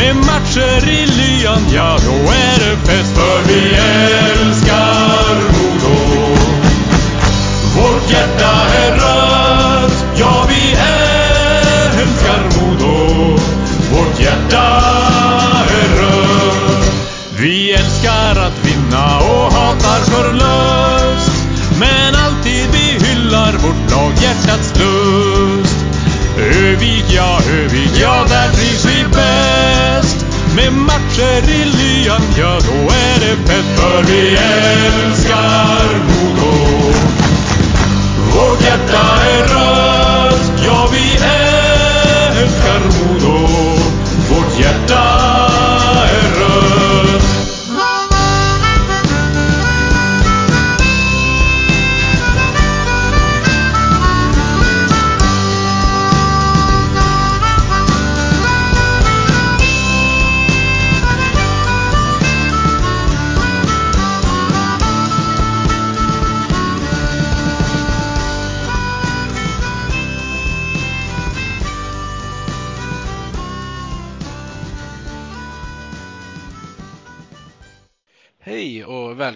Med matcher i lyan, ja, då är det fest. För vi älskar Modo. Vårt hjärta Med i lyan, ja, då är det fett. För vi älskar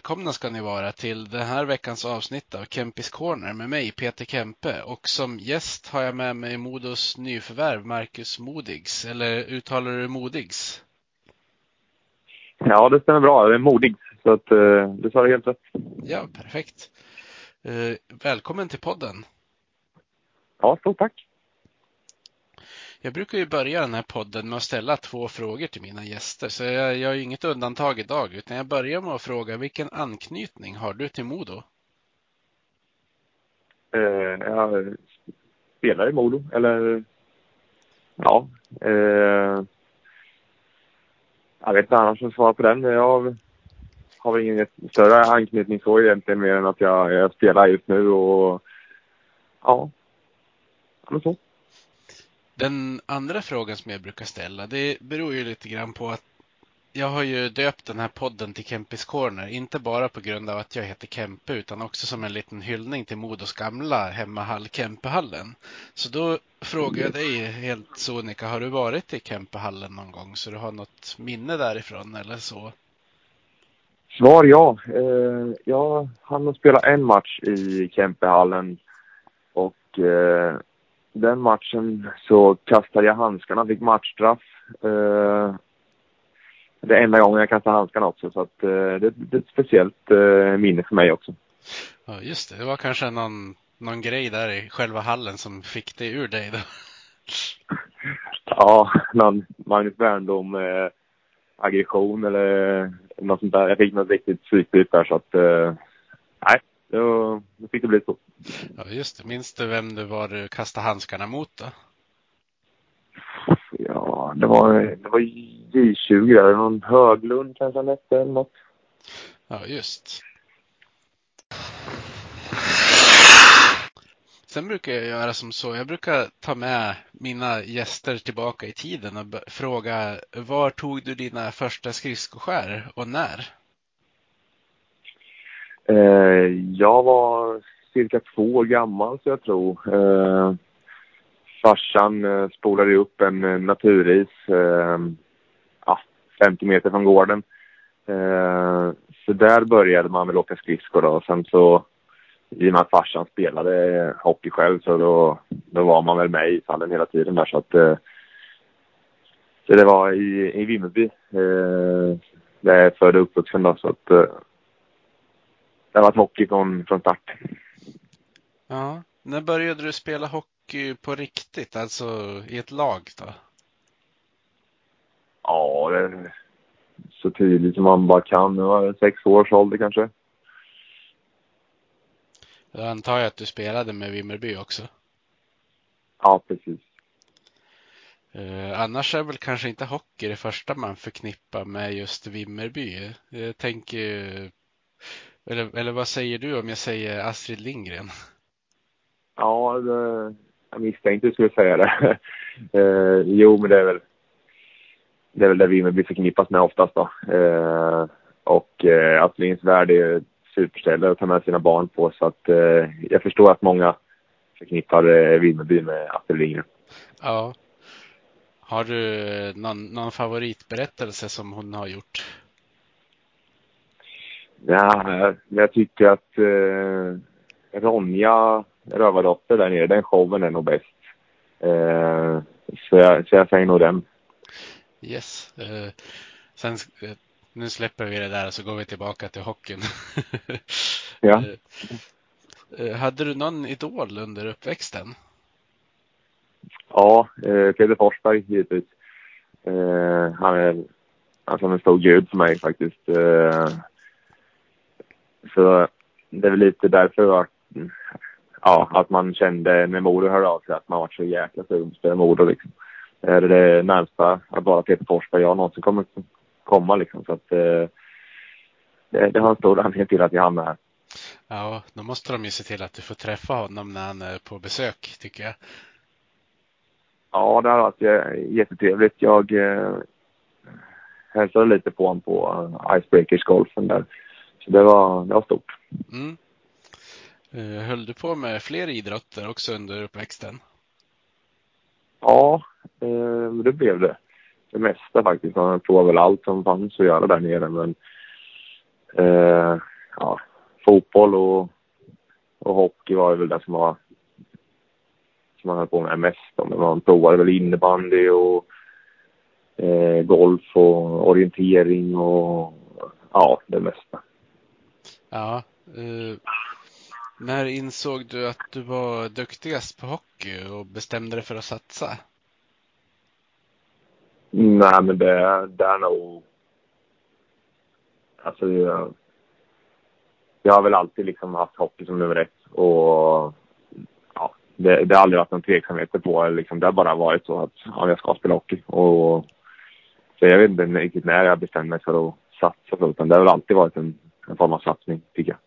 välkomna ska ni vara till den här veckans avsnitt av Kempis Corner med mig Peter Kempe och som gäst har jag med mig Modos nyförvärv Marcus Modigs, eller uttalar du Modigs? Ja, det stämmer bra. Det är modigt. Så att, eh, du sa det helt rätt. Ja, perfekt. Eh, välkommen till podden. Ja, stort tack. Jag brukar ju börja den här podden med att ställa två frågor till mina gäster, så jag gör ju inget undantag idag, utan jag börjar med att fråga vilken anknytning har du till Modo? Eh, jag spelar i Modo, eller ja. Eh, jag vet inte annars som svarar på den. Jag har väl ingen större anknytning så egentligen mer än att jag, jag spelar just nu och ja, ja men så. Den andra frågan som jag brukar ställa, det beror ju lite grann på att jag har ju döpt den här podden till Kempis Corner, inte bara på grund av att jag heter Kempe utan också som en liten hyllning till Modos gamla hemmahall Kempehallen. Så då frågar jag dig helt sonika, har du varit i Kempehallen någon gång så du har något minne därifrån eller så? Svar ja. Eh, jag hann spela en match i Kempehallen och eh, den matchen så kastade jag handskarna, fick matchstraff. Eh, det är enda gången jag kastar handskarna också så att eh, det, det är ett speciellt eh, minne för mig också. Ja, just det. Det var kanske någon, någon grej där i själva hallen som fick det ur dig då. Ja, någon Magnus Wernbloom eh, aggression eller något sånt där. Jag fick något riktigt psykbryt där så att eh, nej, då, då fick det bli så. Ja, just det. Minns du vem det var du kastade handskarna mot då? Ja, det var, det var J20 där. Någon Höglund kanske han hette eller något. Ja, just. Sen brukar jag göra som så. Jag brukar ta med mina gäster tillbaka i tiden och fråga var tog du dina första skridskoskär och när? Eh, jag var cirka två år gammal så jag tror. Eh, farsan eh, spolade upp en eh, naturis eh, ja, 50 meter från gården. Eh, så där började man väl åka skridskor då. Sen så i och med att farsan spelade eh, hockey själv så då, då var man väl med i fallen hela tiden där så att eh, så det var i, i Vimmerby eh, där jag är född och uppvuxen då så att eh, det har varit hockey från, från start. Ja, när började du spela hockey på riktigt, alltså i ett lag då? Ja, det så tidigt som man bara kan. Det var sex års ålder kanske. Då antar jag att du spelade med Vimmerby också. Ja, precis. Eh, annars är väl kanske inte hockey det första man förknippar med just Vimmerby. Jag tänker, eller, eller vad säger du om jag säger Astrid Lindgren? Ja, det, jag misstänkte du skulle säga det. eh, jo, men det är väl det är väl det Vimmerby förknippas med oftast då. Eh, och eh, Astrid Lindgrens Värld är ett superställe att ta med sina barn på så att eh, jag förstår att många förknippar eh, Vimmerby med Astrid Lindgren. Ja. Har du någon, någon favoritberättelse som hon har gjort? Ja, jag tycker att eh, Ronja Rövardotter där nere, den showen är nog bäst. Eh, så, jag, så jag säger nog den. Yes. Eh, sen, eh, nu släpper vi det där och så går vi tillbaka till hockeyn. Ja. Eh, eh, hade du någon idol under uppväxten? Ja, eh, Peder Forsberg givetvis. Han är alltså en stor gud för mig faktiskt. Eh, så det är väl lite därför att, ja, att man kände när Modo hörde av sig att man var så jäkla sugen på att spela Modo liksom. Det är det närmsta att vara Peter Forsberg jag någonsin kommer komma liksom. Så att eh, det, det har en stor anledning till att jag hamnar här. Ja, då måste de ju se till att du får träffa honom när han är på besök, tycker jag. Ja, det har varit jättetrevligt. Jag eh, hälsade lite på honom på Icebreakers-golfen där. Så det var, det var stort. Mm. Eh, höll du på med fler idrotter också under uppväxten? Ja, eh, det blev det. Det mesta faktiskt. Man provade väl allt som fanns att göra där nere. Men eh, ja, fotboll och, och hockey var väl det som var som man höll på med mest. Men man provade väl innebandy och golf och orientering och ja, det mesta. Ja. Uh, när insåg du att du var duktigast på hockey och bestämde dig för att satsa? Nej, men det, det är nog... Alltså, jag, jag har väl alltid liksom haft hockey som nummer ett. Och ja, det, det har aldrig varit någon tveksamhet på. Liksom, det har bara varit så att ja, jag ska spela hockey. Och, så jag vet inte riktigt när jag bestämde mig för att satsa. Utan det har väl alltid varit en, en form av satsning, tycker jag.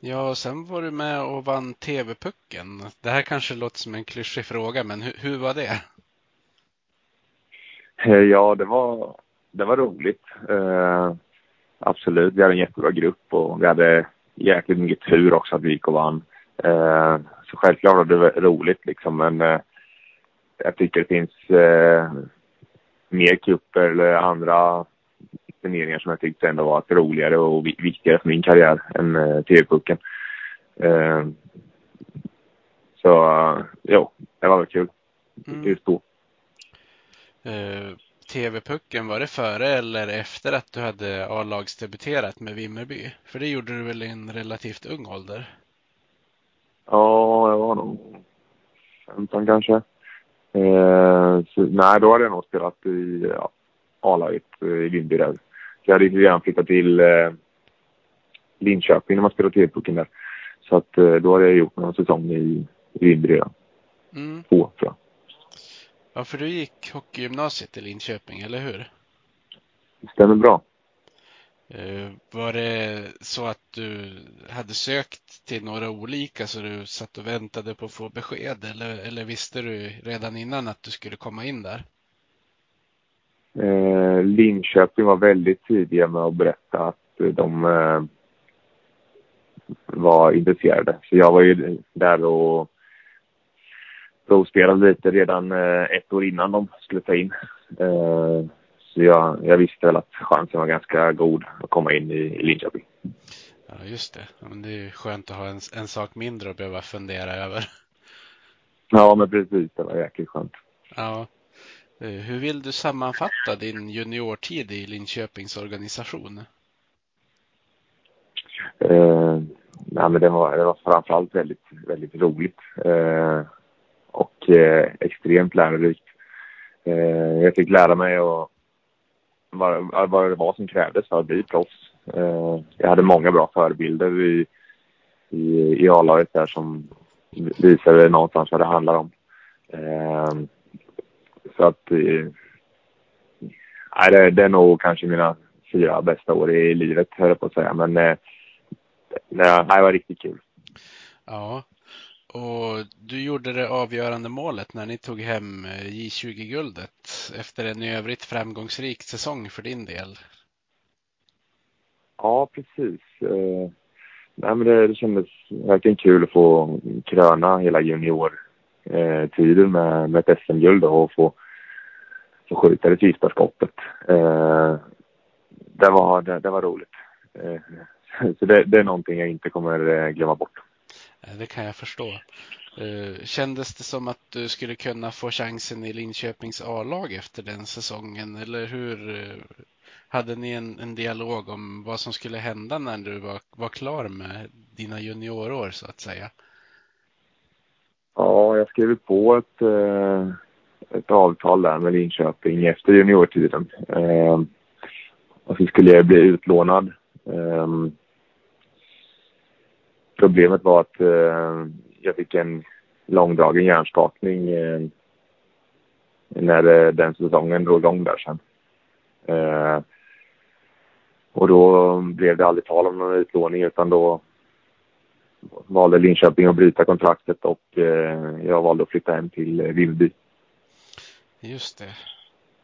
Ja, och sen var du med och vann TV-pucken. Det här kanske låter som en klyschig fråga, men hur, hur var det? Eh, ja, det var, det var roligt. Eh, absolut. Vi hade en jättebra grupp och vi hade jäkligt mycket tur också att vi gick och vann. Eh, så självklart var det roligt liksom, men eh, jag tycker det finns eh, mer kupper eller andra turneringar som jag tyckte ändå var roligare och viktigare för min karriär än eh, TV-pucken. Eh, så uh, jo, det var väl kul. Mm. Just då. Uh, TV-pucken, var det före eller efter att du hade A-lagsdebuterat med Vimmerby? För det gjorde du väl i en relativt ung ålder? Ja, jag var nog 15 kanske. Eh, så, nej, då hade jag nog spelat i ja, A-laget i Vimmerby där. Jag hade redan flyttat till eh, Linköping när man spelade TV-pucken där. Så att eh, då hade jag gjort någon säsong i, i Vimmerby redan. Mm. Två, tror jag. Ja, för du gick hockeygymnasiet i Linköping, eller hur? Det stämmer bra. Eh, var det så att du hade sökt till några olika så du satt och väntade på att få besked eller, eller visste du redan innan att du skulle komma in där? Eh, Linköping var väldigt tidiga med att berätta att de eh, var intresserade. Så jag var ju där och provspelade lite redan eh, ett år innan de skulle ta in. Eh, så jag, jag, visste väl att chansen var ganska god att komma in i, i Linköping. Ja, just det. Men det är skönt att ha en, en sak mindre att behöva fundera över. Ja, men precis. Det var jäkligt skönt. Ja. Eh, hur vill du sammanfatta din juniortid i Linköpings organisation? Eh, nej, men det var, det var framförallt väldigt, väldigt roligt. Eh, och eh, extremt lärorikt. Eh, jag fick lära mig och vad, vad det var som krävdes för att bli proffs. Eh, jag hade många bra förebilder i, i, i A-laget där som visade någonstans vad det handlar om. Eh, Eh, så att... Eh, nej, det, det är nog kanske mina fyra bästa år i livet, höll jag på att säga. Men eh, det, det var riktigt kul. Ja, och du gjorde det avgörande målet när ni tog hem J20-guldet efter en i övrigt framgångsrik säsong för din del. Ja, precis. Eh, nej, men det, det kändes verkligen kul att få kröna hela juniortiden eh, med, med ett SM-guld och få, få skjuta det sista skottet. Eh, det, var, det, det var roligt. Eh, så det, det, är någonting jag inte kommer eh, glömma bort. Eh, det kan jag förstå. Eh, kändes det som att du skulle kunna få chansen i Linköpings A-lag efter den säsongen eller hur hade ni en, en, dialog om vad som skulle hända när du var, var klar med dina juniorår så att säga? Ja, jag skrev på ett, eh, ett avtal där med Linköping efter juniortiden. Ehm, och så skulle jag bli utlånad. Ehm, problemet var att eh, jag fick en långdragen hjärnskakning eh, när den säsongen drog igång där sen. Ehm, och då blev det aldrig tal om någon utlåning utan då valde Linköping att bryta kontraktet och eh, jag valde att flytta hem till eh, Vimmerby. Just det.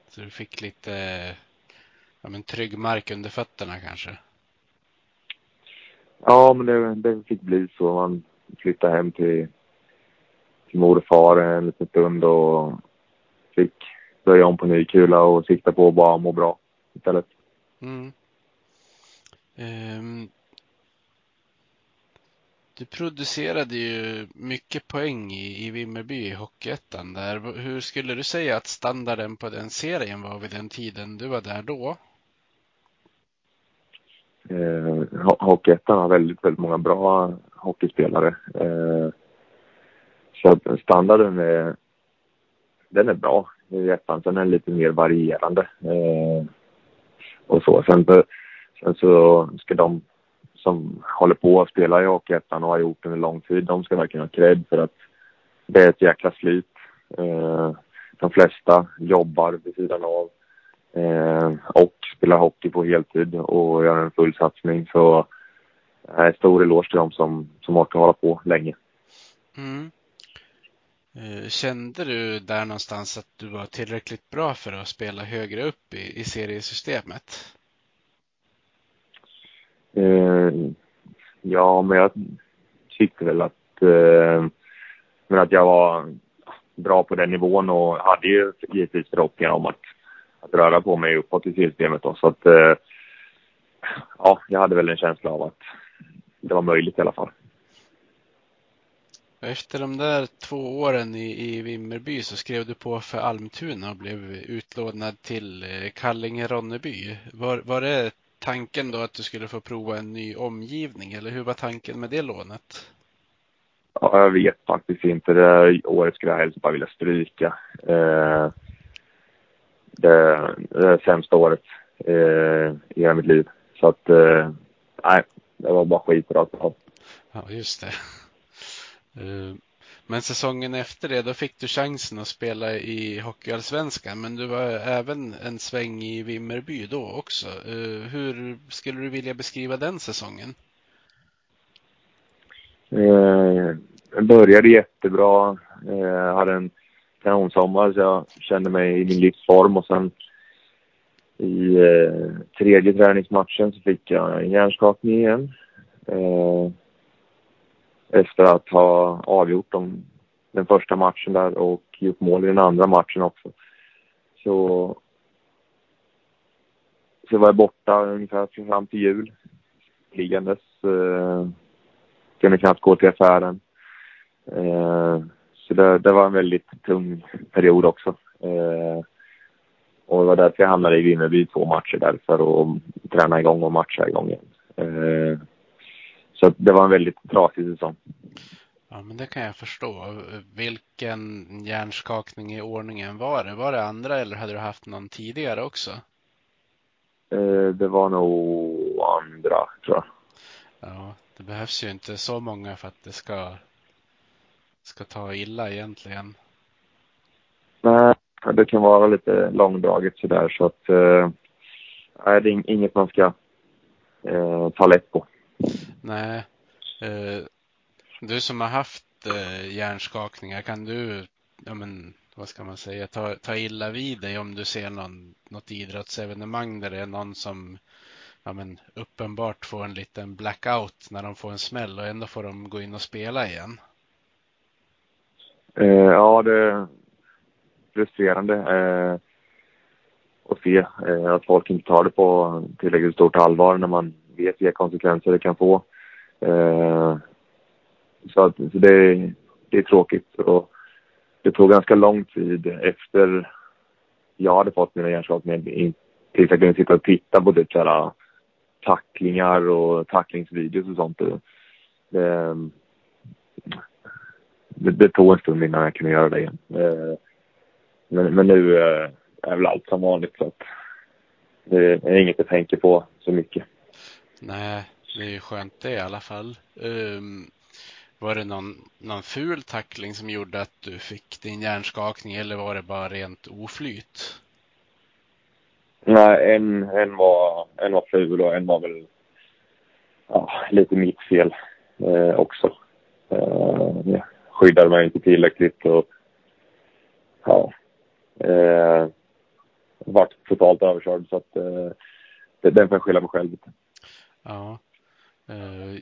Så du fick lite ja, men trygg mark under fötterna kanske? Ja, men det, det fick bli så. Man flyttade hem till, till mor och far en liten stund och fick börja om på ny kula och sikta på att bara må bra istället. Mm. Um, du producerade ju mycket poäng i, i Vimmerby i Hockeyettan där. Hur skulle du säga att standarden på den serien var vid den tiden du var där då? Eh, Hockeyettan har väldigt, väldigt många bra hockeyspelare. Eh, så standarden är, den är bra i ettan. Sen är den lite mer varierande. Eh, och så. Sen, sen så ska de som håller på att spela i Hockeyettan och har gjort det under lång tid, de ska verkligen ha cred för att det är ett jäkla slit. Eh, de flesta jobbar vid sidan av eh, och spelar hockey på heltid och gör en full satsning. Så eh, stor eloge till dem som, som orkar hålla på länge. Mm. Eh, kände du där någonstans att du var tillräckligt bra för att spela högre upp i, i seriesystemet? Eh, ja, men jag tyckte väl att, eh, men att jag var bra på den nivån och hade ju givetvis förhoppningar om att, att röra på mig uppåt i systemet. Då, så att, eh, ja, jag hade väl en känsla av att det var möjligt i alla fall. Efter de där två åren i, i Vimmerby så skrev du på för Almtuna och blev utlånad till eh, Kallinge-Ronneby. Var, var det tanken då att du skulle få prova en ny omgivning eller hur var tanken med det lånet? Ja, jag vet faktiskt inte. Det året skulle jag helst bara vilja stryka. Eh, det, det sämsta året eh, i hela mitt liv. Så att, eh, nej, det var bara skit rakt av. Ja, just det. Uh, men säsongen efter det, då fick du chansen att spela i Hockeyallsvenskan, men du var även en sväng i Vimmerby då också. Eh, hur skulle du vilja beskriva den säsongen? Eh, uh, jag började jättebra. Jag hade en kanonsommar så jag kände mig i min livsform och sen i tredje träningsmatchen så fick jag en hjärnskakning igen efter att ha avgjort dem, den första matchen där och gjort mål i den andra matchen också. Så, så var jag borta ungefär fram till jul. Liggandes. Eh, kunde knappt gå till affären. Eh, så det, det, var en väldigt tung period också. Eh, och det var därför jag hamnade i Vimmerby två matcher där för att träna igång och matcha igång igen. Eh, så det var en väldigt trasig säsong. Ja, men det kan jag förstå. Vilken hjärnskakning i ordningen var det? Var det andra eller hade du haft någon tidigare också? Eh, det var nog andra, tror jag. Ja, det behövs ju inte så många för att det ska, ska ta illa egentligen. Nej, det kan vara lite långdraget sådär så att eh, nej, det är inget man ska eh, ta lätt på. Nej. Eh, du som har haft eh, hjärnskakningar, kan du, ja men vad ska man säga, ta, ta illa vid dig om du ser någon, något idrottsevenemang där det är någon som ja, men uppenbart får en liten blackout när de får en smäll och ändå får de gå in och spela igen? Eh, ja, det är frustrerande eh, att se eh, att folk inte tar det på tillräckligt stort allvar när man vet vilka konsekvenser det kan få. Eh, så, att, så det, det är tråkigt. Och det tog ganska lång tid efter jag hade fått mina hjärnskakningar tills jag kunde sitta och titta på typ såhär ah, tacklingar och tacklingsvideos och sånt. Det, det, det tog en stund innan jag kunde göra det igen. Eh, men, men nu eh, är väl allt som vanligt så att det är inget jag tänker på så mycket. Nej, det är skönt det i alla fall. Um, var det någon, någon ful tackling som gjorde att du fick din hjärnskakning eller var det bara rent oflyt? Nej, en, en, var, en var ful och en var väl ja, lite mitt fel eh, också. Eh, skyddade mig inte tillräckligt och ja, eh, vart totalt överkörd så att eh, den får jag skylla mig själv lite. Ja,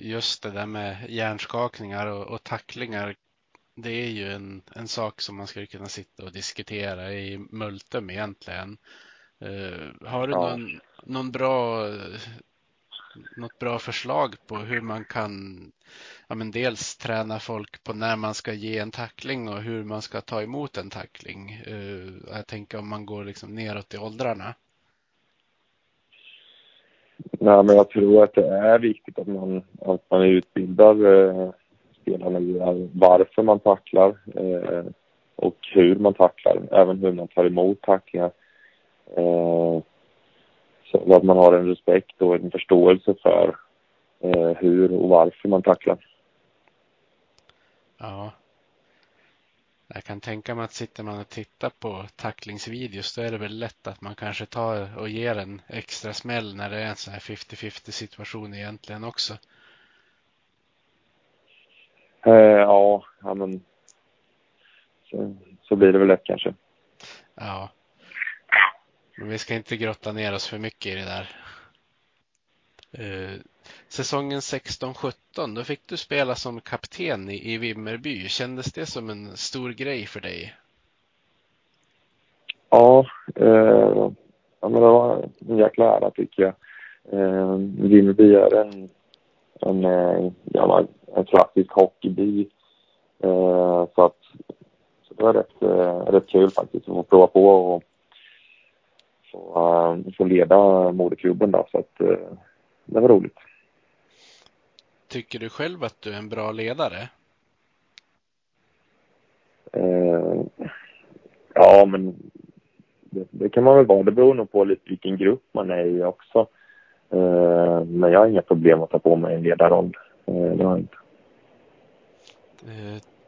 just det där med hjärnskakningar och, och tacklingar. Det är ju en, en sak som man skulle kunna sitta och diskutera i multum egentligen. Uh, har du ja. någon, någon bra, något bra förslag på hur man kan ja, men dels träna folk på när man ska ge en tackling och hur man ska ta emot en tackling? Uh, jag tänker om man går liksom neråt i åldrarna. Nej, men jag tror att det är viktigt att man, att man utbildar eh, spelarna i varför man tacklar eh, och hur man tacklar, även hur man tar emot tacklingar. Eh, så att man har en respekt och en förståelse för eh, hur och varför man tacklar. Ja. Jag kan tänka mig att sitter man och tittar på tacklingsvideos då är det väl lätt att man kanske tar och ger en extra smäll när det är en sån här 50-50 situation egentligen också. Eh, ja, ja men så, så blir det väl lätt kanske. Ja. Men vi ska inte grotta ner oss för mycket i det där. Eh, säsongen 16-17, då fick du spela som kapten i, i Vimmerby. Kändes det som en stor grej för dig? Ja, eh, ja men det var en jäkla ära tycker jag. Eh, Vimmerby är en, en, en, ja, en klassisk hockeyby. Eh, så att så det var rätt, eh, rätt kul faktiskt att få prova på och få, uh, få leda moderklubben då, så att eh, det var roligt. Tycker du själv att du är en bra ledare? Uh, ja, men det, det, kan man väl vara. Det beror nog på lite vilken grupp man är i också. Uh, men jag har inga problem att ta på mig en ledarroll. Uh, det har jag inte.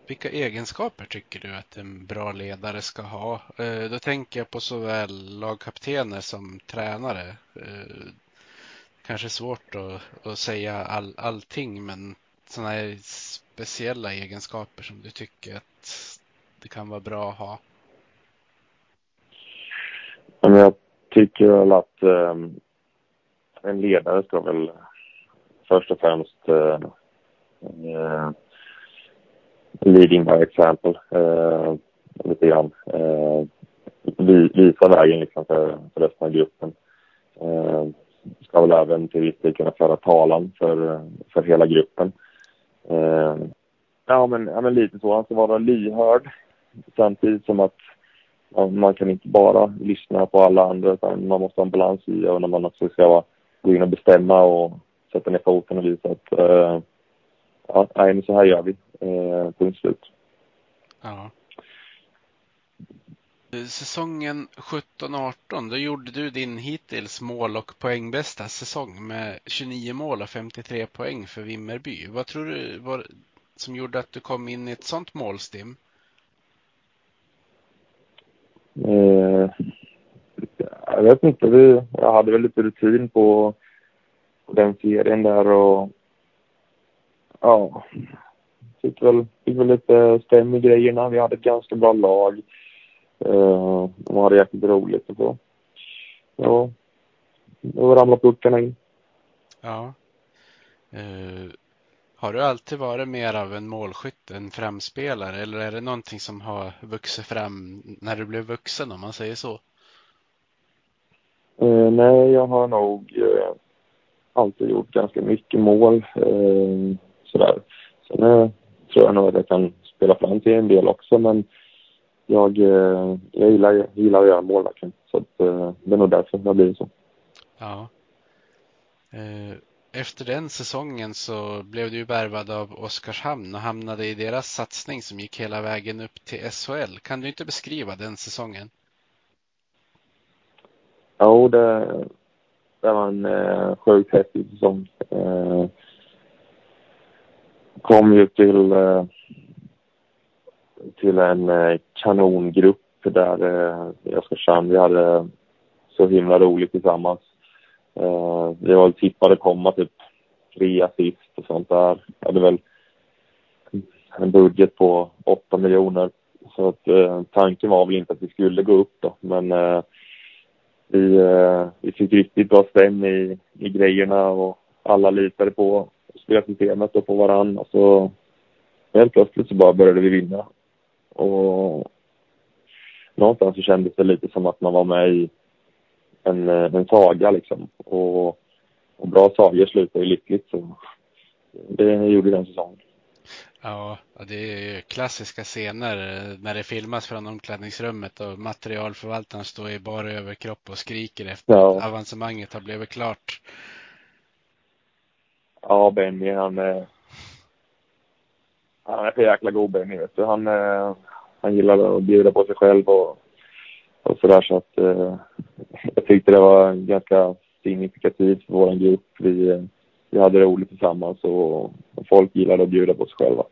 Vilka egenskaper tycker du att en bra ledare ska ha? Eh, då tänker jag på såväl lagkaptener som tränare. Kanske svårt att, att säga all, allting, men sådana här speciella egenskaper som du tycker att det kan vara bra att ha? Jag tycker väl att eh, en ledare ska väl först och främst eh, eh leading by example eh, lite grann. Eh, visa vägen liksom för, för resten av gruppen. Eh, ska väl även till viss del kunna föra talan för, för hela gruppen. Eh, ja, men, ja, men lite så. Han ska vara lyhörd samtidigt som att man, man kan inte bara lyssna på alla andra utan man måste ha en balans i och när man också ska gå in och bestämma och sätta ner foten och visa att eh, ja, nej, men så här gör vi. Eh, punkt slut. Ja. Eh, säsongen 17-18, då gjorde du din hittills mål och poängbästa säsong med 29 mål och 53 poäng för Vimmerby. Vad tror du var som gjorde att du kom in i ett sånt målstim? Eh, vet inte. Vi, jag hade väl lite rutin på, på den serien där och ja, fick väl, fick väl lite stäm i grejerna. Vi hade ett ganska bra lag. Uh, de hade jäkligt roligt och så. Ja, då ramlade puckarna in. Ja. Uh, har du alltid varit mer av en målskytt än framspelare eller är det någonting som har vuxit fram när du blev vuxen om man säger så? Uh, nej, jag har nog uh, alltid gjort ganska mycket mål. Sådär. Sen tror jag nog att jag kan spela fram till en del också men jag, jag gillar, gillar att göra mål verkligen. Så att, det är nog därför det har blivit så. Ja. Efter den säsongen så blev du värvad av Oskarshamn och hamnade i deras satsning som gick hela vägen upp till SHL. Kan du inte beskriva den säsongen? Jo, det, det var en eh, sjukt häftig säsong. Eh, kom ju till, eh, till en eh, kanongrupp där eh, jag i Oskarshamn. Vi hade eh, så himla roligt tillsammans. Vi var tippade komma typ tre assist och sånt där. Jag hade väl en budget på 8 miljoner. Så att eh, tanken var väl inte att vi skulle gå upp då, men eh, vi, eh, vi fick riktigt bra stäm i, i grejerna och alla litade på spelsystemet och på varann och så helt plötsligt så bara började vi vinna. Och någonstans så kändes det lite som att man var med i en, eh, en saga liksom. Och, och bra sagor slutar ju lyckligt så det gjorde den säsongen. Ja, det är klassiska scener eh, när det filmas från omklädningsrummet och materialförvaltaren står i bara överkropp och skriker efter ja. att avancemanget har blivit klart. Ja, Benny han är, han är för jäkla god Benny vet du. Han, eh, han gillar att bjuda på sig själv och och sådär så att eh, jag tyckte det var ganska signifikativt för vår grupp. Vi, eh, vi hade roligt tillsammans och, och folk gillade att bjuda på sig själva.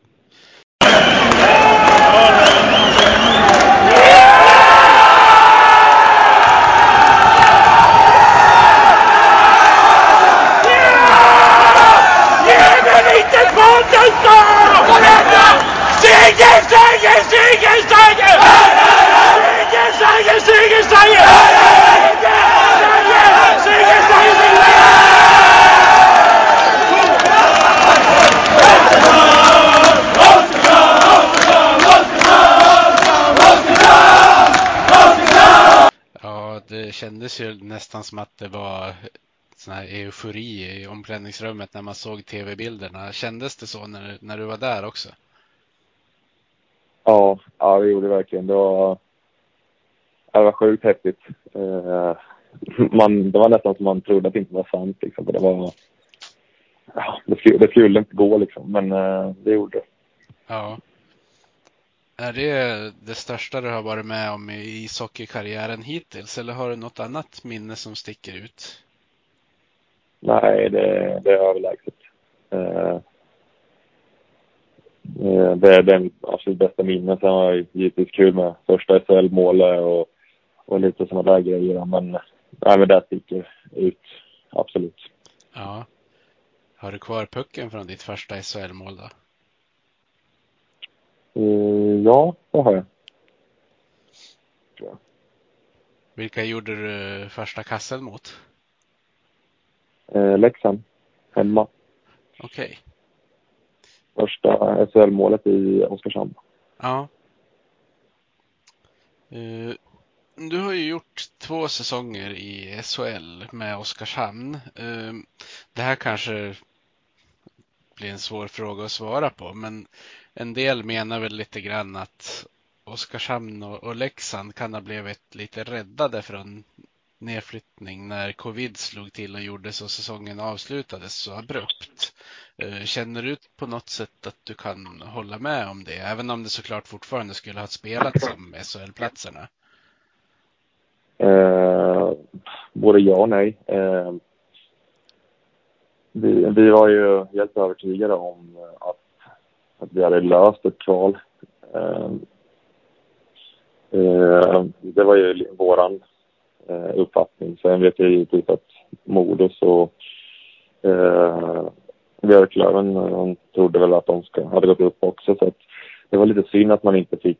Kändes ju nästan som att det var sån här eufori i omklädningsrummet när man såg tv-bilderna. Kändes det så när, när du var där också? Ja, ja det gjorde det verkligen. Det var, det var sjukt häftigt. Eh, man, det var nästan som man trodde att det inte var sant. Liksom. Det, var, ja, det, skulle, det skulle inte gå, liksom. men eh, det gjorde det. Ja. Är det det största du har varit med om i ishockeykarriären hittills eller har du något annat minne som sticker ut? Nej, det, det är överlägset. Eh, det är den absolut bästa minnet. Sen var det givetvis kul med första SHL-målet och och lite sådana där grejer. Men, nej, men det sticker ut, absolut. Ja. Har du kvar pucken från ditt första SHL-mål då? Uh, ja, det har jag. Ja. Vilka gjorde du första kassen mot? Uh, Leksand, hemma. Okej. Okay. Första SHL-målet i Oskarshamn. Ja. Uh, du har ju gjort två säsonger i SHL med Oskarshamn. Ehm, det här kanske blir en svår fråga att svara på, men en del menar väl lite grann att Oskarshamn och Leksand kan ha blivit lite räddade från nedflyttning när covid slog till och gjorde så säsongen avslutades så abrupt. Eh, känner du på något sätt att du kan hålla med om det, även om det såklart fortfarande skulle ha spelat som SHL-platserna? Eh, både ja och nej. Eh, vi, vi var ju helt övertygade om att, att vi hade löst ett kval. Ehm, ehm, det var ju våran eh, uppfattning. Sen vet jag givetvis typ att Modus och eh, Björklöven de trodde väl att de ska, hade gått upp också. Så att det var lite synd att man inte fick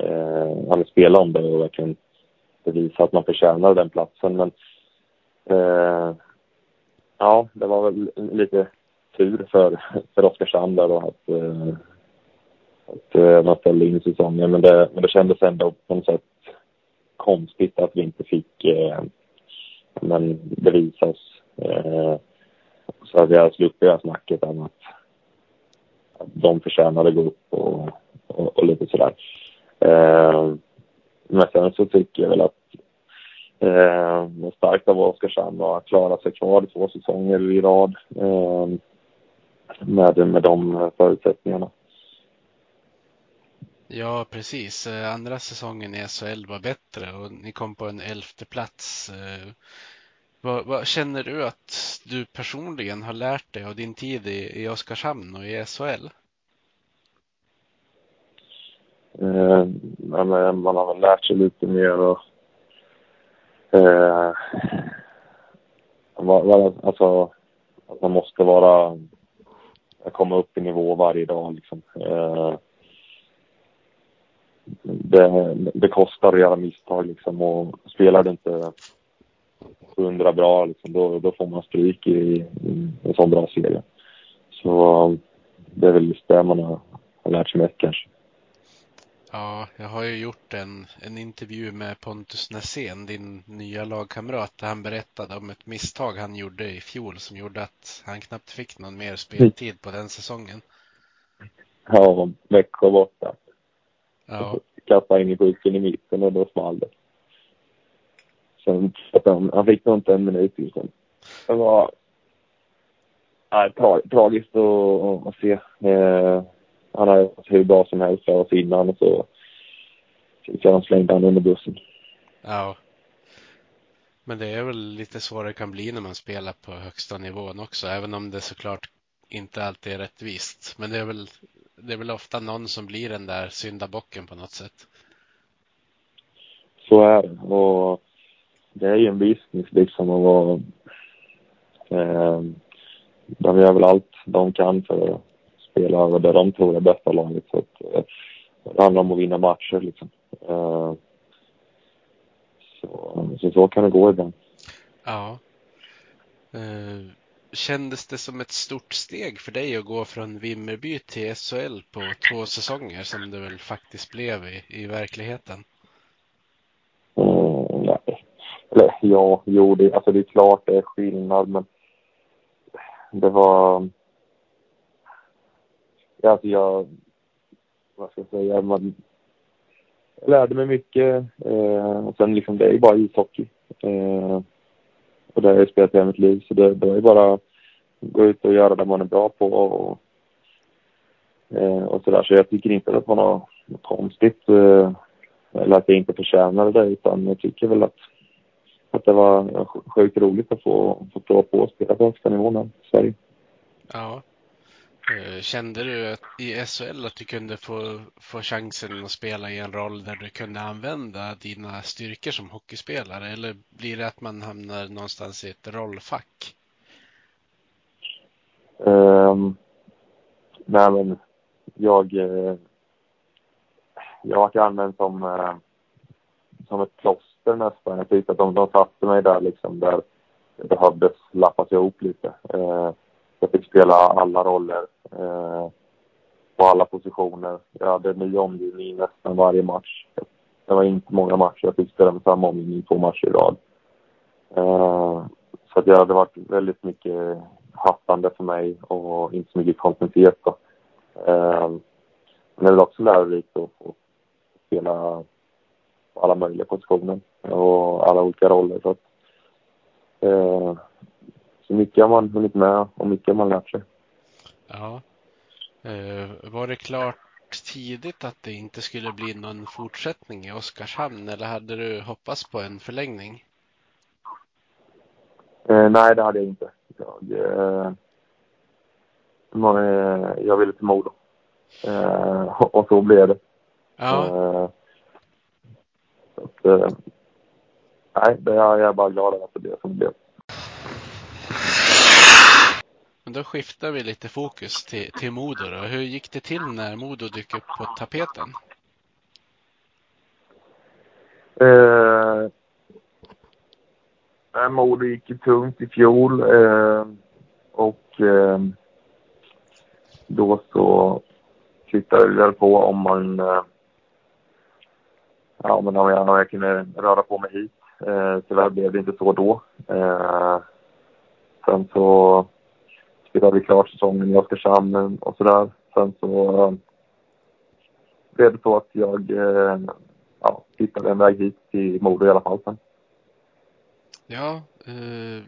eh, spela om det och verkligen bevisa att man förtjänade den platsen. Men eh, ja, det var väl lite tur för, för Oskarshamn där då att, eh, att eh, man ställde in säsongen. Men det, men det kändes ändå på något sätt konstigt att vi inte fick eh, men bevisa oss. Eh, så att vi hade sluppit det här snacket om att, att de förtjänade att gå upp och, och, och lite sådär. Eh, men sen så tycker jag väl att eh, starkt av Oskarshamn att klara sig kvar två säsonger i rad eh, med, med de förutsättningarna. Ja, precis. Eh, andra säsongen i SHL var bättre och ni kom på en elfte plats. Eh, vad, vad, känner du att du personligen har lärt dig av din tid i, i Oskarshamn och i SHL? Eh, man har väl lärt sig lite mer och eh, alltså att man måste vara komma upp i nivå varje dag liksom. Eh, det, det kostar att göra misstag liksom och spelar du inte hundra bra liksom, då, då får man stryk i, i en sån bra serie. Så det är väl just det man har, har lärt sig mest kanske. Ja, jag har ju gjort en, en intervju med Pontus Nässén, din nya lagkamrat, där han berättade om ett misstag han gjorde i fjol som gjorde att han knappt fick någon mer speltid på den säsongen. Ja, Växjö borta. Ja. Kastade in i pucken i mitten och då small det. Sen, han fick nog inte en minut liksom. Det var nej, tra tragiskt att, att se. Eh, han har varit hur bra som helst för oss innan och så jag slängde han under bussen. Ja. Men det är väl lite svårare det kan bli när man spelar på högsta nivån också, även om det såklart inte alltid är rättvist. Men det är väl, det är väl ofta någon som blir den där syndabocken på något sätt. Så är det. Och det är ju en business liksom att vara... Eh, de gör väl allt de kan för att spela över det de tror är bästa laget. Så att, eh, det handlar om att vinna matcher liksom. Eh, så, så, så kan det gå ibland. Ja. Eh, kändes det som ett stort steg för dig att gå från Vimmerby till SHL på två säsonger som det väl faktiskt blev i, i verkligheten? Mm, nej. Eller ja, jo, det, alltså det är klart det är skillnad men det var alltså jag, vad ska jag säga, man jag lärde mig mycket. Eh, och sen liksom, det är ju bara ishockey. Eh, och det har jag spelat hela mitt liv. Så det, det är ju bara gå ut och göra det man är bra på och, eh, och sådär. Så jag tycker inte att man har något, något konstigt. Eh, eller att jag inte förtjänade det, utan jag tycker väl att, att det var sjukt roligt att få, få prova på att spela på högsta nivån i Sverige. Ja. Eh, kände du i SHL att du kunde få, få chansen att spela i en roll där du kunde använda dina styrkor som hockeyspelare? Eller blir det att man hamnar någonstans i ett rollfack? Um, nej, men jag, eh, jag har använd som, eh, som ett plåster nästan. Jag tyckte att de, de satte mig där liksom där det behövdes lappas ihop lite. Uh, jag fick spela alla roller eh, på alla positioner. Jag hade ny omgivning nästan varje match. Det var inte många matcher jag fick spela med samma omgivning två matcher i rad. Eh, så att det hade varit väldigt mycket hattande för mig och inte så mycket kontinuitet. Då. Eh, men det är väl också lärorikt att få spela på alla möjliga positioner och alla olika roller. Så att, eh, så mycket har man hunnit med och mycket har man lärt sig. Ja. Eh, var det klart tidigt att det inte skulle bli någon fortsättning i Oskarshamn eller hade du hoppats på en förlängning? Eh, nej, det hade jag inte. Jag, eh, jag ville till Modo. Eh, och så blev det. Ja. Eh, att, eh, nej, det, jag är bara glad över att det blev som det blev. Men då skiftar vi lite fokus till, till Modo då. Hur gick det till när Modo dök upp på tapeten? Eh, eh, Modo gick ju tungt i fjol eh, och eh, då så tittade vi väl på om man eh, ja, men om jag, om jag kunde röra på mig hit. Eh, tyvärr blev det inte så då. Eh, sen så spelade klart säsongen i Oskarshamn och sådär. Sen så eh, blev det så att jag eh, ja, hittade en väg hit till Modo i alla fall sen. Ja, eh,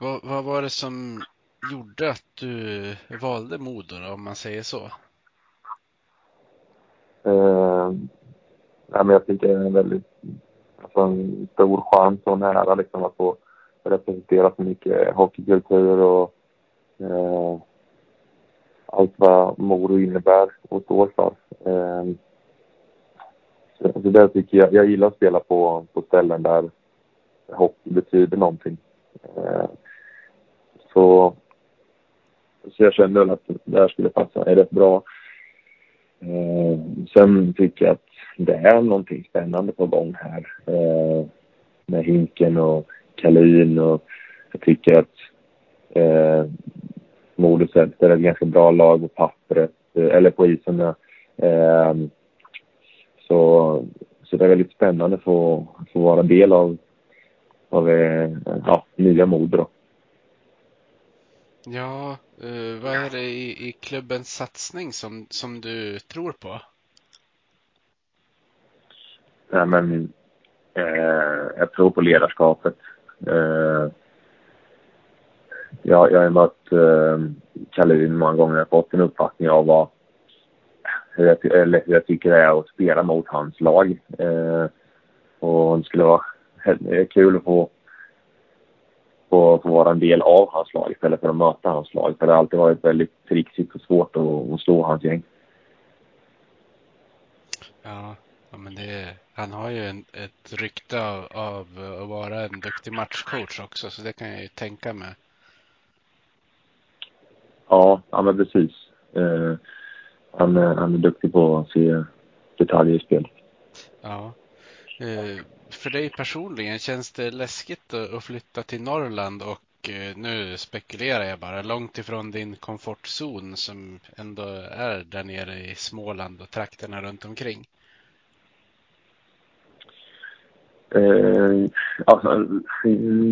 vad, vad var det som gjorde att du valde Modo då, om man säger så? Eh, nej, men jag tycker det är en väldigt alltså en stor chans och nära liksom att få representera så mycket hockeykultur och Eh, allt vad Moro innebär och står för. Eh, så, så där tycker jag, jag gillar att spela på, på ställen där hockey betyder någonting. Eh, så, så jag kände väl att det här skulle passa mig rätt bra. Eh, sen tycker jag att det är någonting spännande på gång här. Eh, med Hinken och Kalin och jag tycker att eh, eh, Modo sätter ett ganska bra lag på pappret, eh, eller på isen. Eh, så, så det är väldigt spännande att få, få vara del av, av eh, ja, nya Modo då. Ja, eh, vad är det i, i klubbens satsning som, som du tror på? Nej, men eh, jag tror på ledarskapet. Eh, jag, jag har mött eh, Kalin många gånger och fått en uppfattning av vad, hur, jag, eller hur jag tycker det är att spela mot hans lag. Eh, och det skulle vara kul att få, få, få vara en del av hans lag istället för att möta hans lag. För det har alltid varit väldigt trixigt och svårt att, att slå hans gäng. Ja, ja men det, han har ju en, ett rykte av, av att vara en duktig matchcoach också, så det kan jag ju tänka mig. Ja, ja men precis. Eh, han, är- han är duktig på att se detaljer i spel. Ja. Eh, för dig personligen, känns det läskigt att att flytta till Norrland och eh, nu spekulerar jag bara, långt ifrån din komfortzon som ändå är där nere i Småland och trakterna runt omkring? Eh, alltså,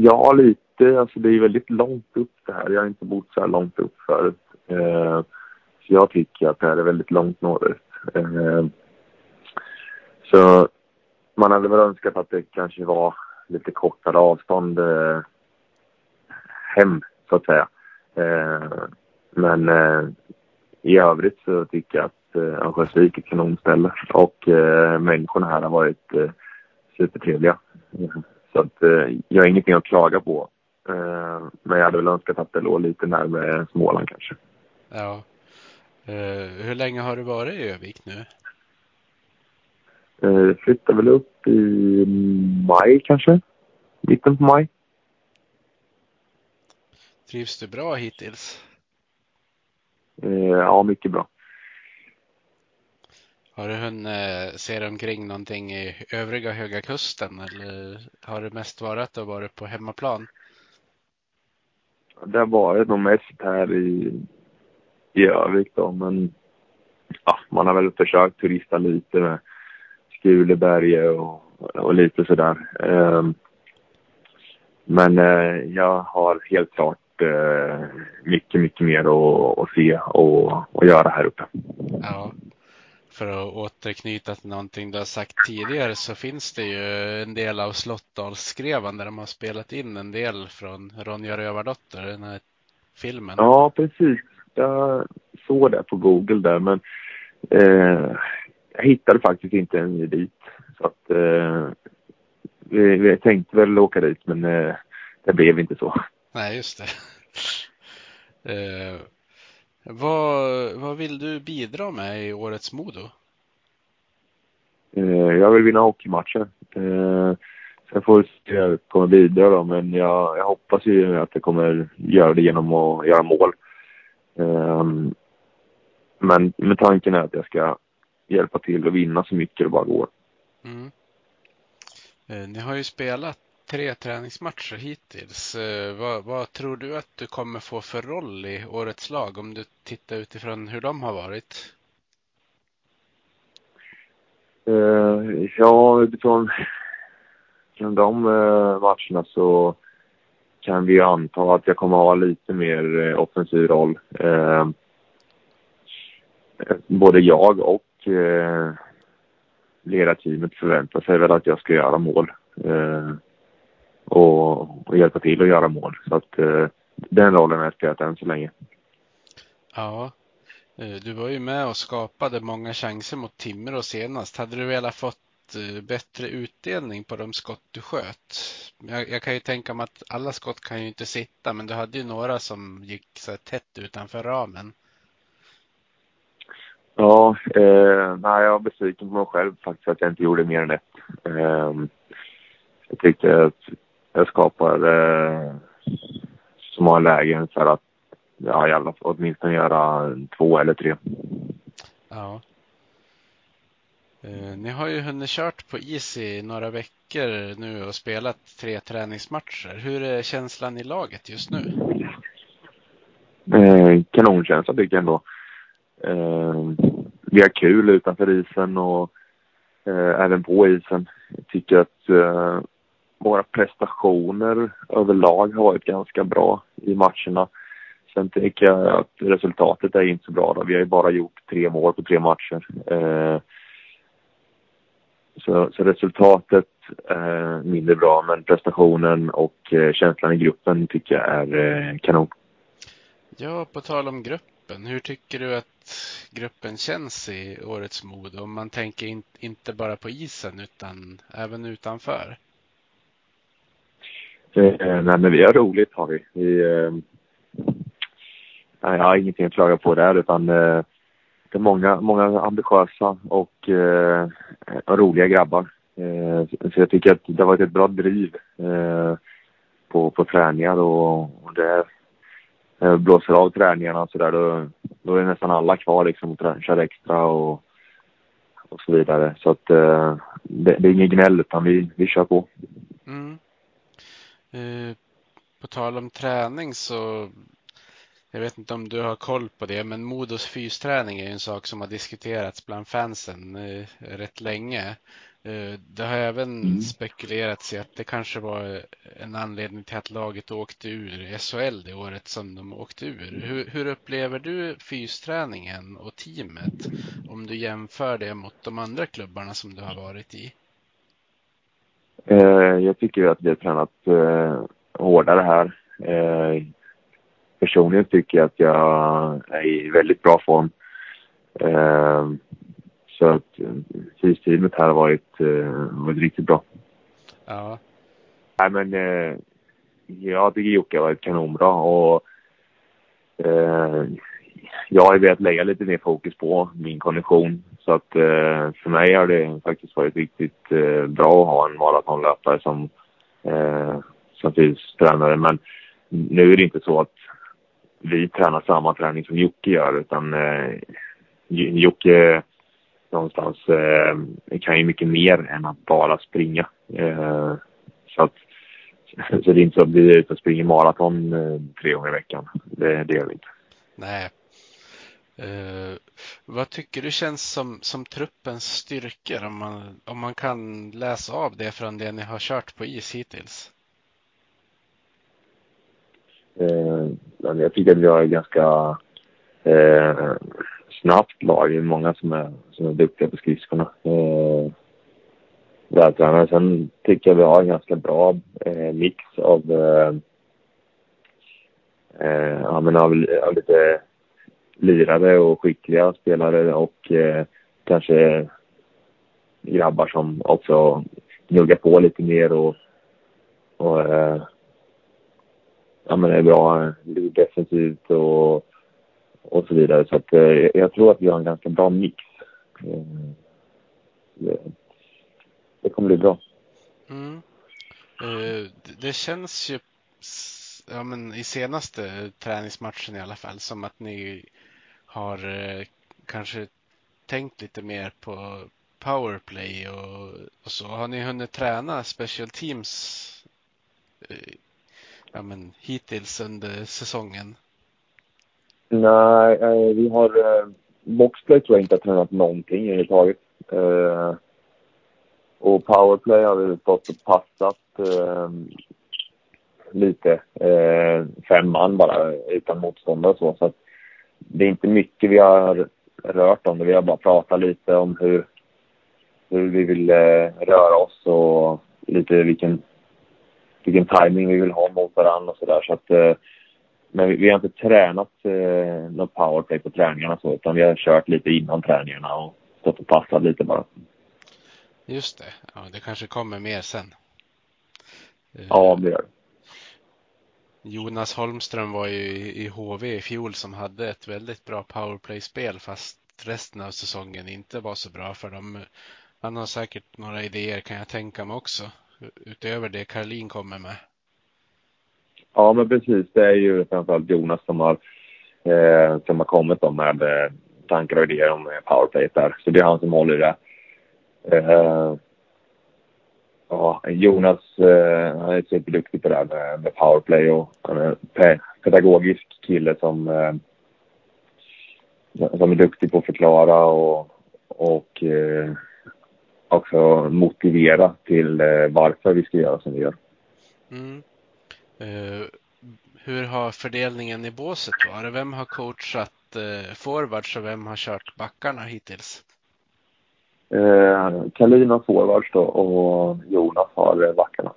ja, lite. Alltså, det är väldigt långt upp det här. Jag har inte bott så här långt upp förut. Eh, så jag tycker att det här är väldigt långt norrut. Eh, så man hade väl önskat att det kanske var lite kortare avstånd eh, hem, så att säga. Eh, men eh, i övrigt så tycker jag att eh, Örnsköldsvik är ett kanonställe och eh, människorna här har varit eh, supertrevliga. Så att eh, jag har ingenting att klaga på. Eh, men jag hade väl önskat att det låg lite närmare Småland kanske. Ja. Eh, hur länge har du varit i Övik nu? Eh, jag flyttade väl upp i maj kanske? Mitten på maj. Trivs du bra hittills? Eh, ja, mycket bra. Har du hunnit eh, se dig omkring någonting i övriga Höga Kusten eller har det mest varit att varit på hemmaplan? Det har varit nog mest här i, i Övik då, men ja, man har väl försökt turista lite med Skuleberge och, och lite sådär. Um, men eh, jag har helt klart eh, mycket, mycket mer att, att se och, och göra här uppe. Ja. För att återknyta till någonting du har sagt tidigare så finns det ju en del av Slottdalsskrevan där de har spelat in en del från Ronja Rövardotter, den här filmen. Ja, precis. Jag såg det på Google där, men eh, jag hittade faktiskt inte en dit. Så att eh, vi, vi tänkte väl åka dit, men eh, det blev inte så. Nej, just det. eh, vad, vad vill du bidra med i årets Modo? Eh, jag vill vinna hockeymatcher. Eh, sen får vi se hur jag kommer bidra då, men jag, jag hoppas ju att jag kommer göra det genom att göra mål. Um, men med tanken är att jag ska hjälpa till och vinna så mycket det bara går. Mm. Eh, ni har ju spelat tre träningsmatcher hittills. Eh, vad, vad, tror du att du kommer få för roll i årets lag om du tittar utifrån hur de har varit? Uh, ja, utifrån från de uh, matcherna så kan vi anta att jag kommer ha lite mer uh, offensiv roll. både jag och ledarteamet förväntar sig väl att jag ska göra mål och, och hjälpa till att göra mål. Så att den rollen har jag spelat än så länge. Ja, Eh, du var ju med och skapade många chanser mot Timrå senast. Hade du velat fått eh, bättre utdelning på de skott du sköt? Jag, jag, kan ju tänka mig att alla skott kan ju inte sitta, men du hade ju några som gick så tätt utanför ramen. Ja, eh, nej, jag var besviken på mig själv faktiskt att jag inte gjorde mer än ett. Eh, jag tyckte att jag skapade eh, så många lägen för att ja, i alla åtminstone göra två eller tre. Ja. Eh, ni har ju hunnit kört på is i några veckor nu och spelat tre träningsmatcher. Hur är känslan i laget just nu? Eh, kanonkänsla tycker jag ändå. Eh, vi har kul utanför isen och eh, även på isen. Jag tycker att eh, våra prestationer överlag har varit ganska bra i matcherna. Sen tycker jag att resultatet är inte så bra. Då. Vi har ju bara gjort tre mål på tre matcher. Eh, så, så, resultatet är mindre bra, men prestationen och eh, känslan i gruppen tycker jag är eh, kanon. Ja, på tal om gruppen. Hur tycker du att gruppen känns i årets mod? Om man tänker in, inte bara på isen utan även utanför. Eh, nej, men vi har roligt har vi. vi eh, jag har ingenting att klaga på där utan eh, det är många, många ambitiösa och eh, roliga grabbar. Eh, så jag tycker att det har varit ett bra driv eh, på, på träningar och, och det eh, blåser av träningarna och sådär då, då är nästan alla kvar liksom och kör extra och, och så vidare. Så att eh, det, det, är inget gnäll utan vi, vi kör på. Mm. Eh, på tal om träning så jag vet inte om du har koll på det, men Modos fysträning är en sak som har diskuterats bland fansen eh, rätt länge. Eh, det har även mm. spekulerats i att det kanske var en anledning till att laget åkte ur SHL det året som de åkte ur. Hur, hur upplever du fysträningen och teamet om du jämför det mot de andra klubbarna som du har varit i? Eh, jag tycker att vi har tränat eh, hårdare här. Eh, personligen tycker jag att jag är i väldigt bra form. Så att fysteamet här har varit, varit riktigt bra. Ja. Nej men jag tycker Jocke har varit kanonbra och jag har velat lägga lite mer fokus på min kondition. Så att eh, för mig har det faktiskt varit riktigt eh, bra att ha en maratonlöpare som, eh, som fystränare. Men nu är det inte så att vi tränar samma träning som Jocke gör utan eh, Jocke någonstans eh, kan ju mycket mer än att bara springa. Eh, så att så det är inte så att vi är ute och springer maraton eh, tre gånger i veckan. Det, det gör vi inte. Nej. Uh, vad tycker du känns som, som truppens styrkor om man, om man kan läsa av det från det ni har kört på is hittills? Uh, jag tycker att vi har ett ganska uh, snabbt lag. Det är många som är, som är duktiga på skridskorna. Uh, vältränade. Sen tycker jag vi har en ganska bra mix av, ja, men av, av lite lirare och skickliga spelare och eh, kanske grabbar som också gnuggar på lite mer och, och eh, ja, men är bra eh, defensivt och, och så vidare. Så att, eh, jag tror att vi har en ganska bra mix. Eh, det, det kommer bli bra. Mm. Eh, det- känns ju ja, men i senaste träningsmatchen i alla fall som att ni har eh, kanske tänkt lite mer på powerplay och, och så. Har ni hunnit träna special teams eh, ja, men hittills under säsongen? Nej, eh, vi har... Eh, boxplay tror jag inte har tränat någonting överhuvudtaget. Eh, och powerplay har vi stått och passat eh, lite. Eh, fem man bara utan motståndare och så. så att det är inte mycket vi har rört om det. Vi har bara pratat lite om hur, hur vi vill eh, röra oss och lite vilken, vilken timing vi vill ha mot varandra och sådär. Så att, eh, men vi, vi har inte tränat eh, något powerplay på träningarna så, utan vi har kört lite innan träningarna och stått och passat lite bara. Just det, ja, det kanske kommer mer sen. Ja, det gör det. Jonas Holmström var ju i HV i fjol som hade ett väldigt bra powerplay-spel fast resten av säsongen inte var så bra för dem. Han har säkert några idéer kan jag tänka mig också. Utöver det Karlin kommer med. Ja, men precis. Det är ju framförallt Jonas som har, eh, som har kommit med eh, tankar och idéer om powerplay där. Så det är han som håller i det. Eh, ja, Jonas eh, han är superduktig på det här med, med powerplay och han är en pe- pedagogisk kille som, eh, som är duktig på att förklara och, och eh, också motivera till eh, varför vi ska göra som vi gör. Mm. Eh, hur har fördelningen i båset varit? Vem har coachat eh, forwards och vem har kört backarna hittills? Eh, Kalin har forwards då och Jonas har backarna.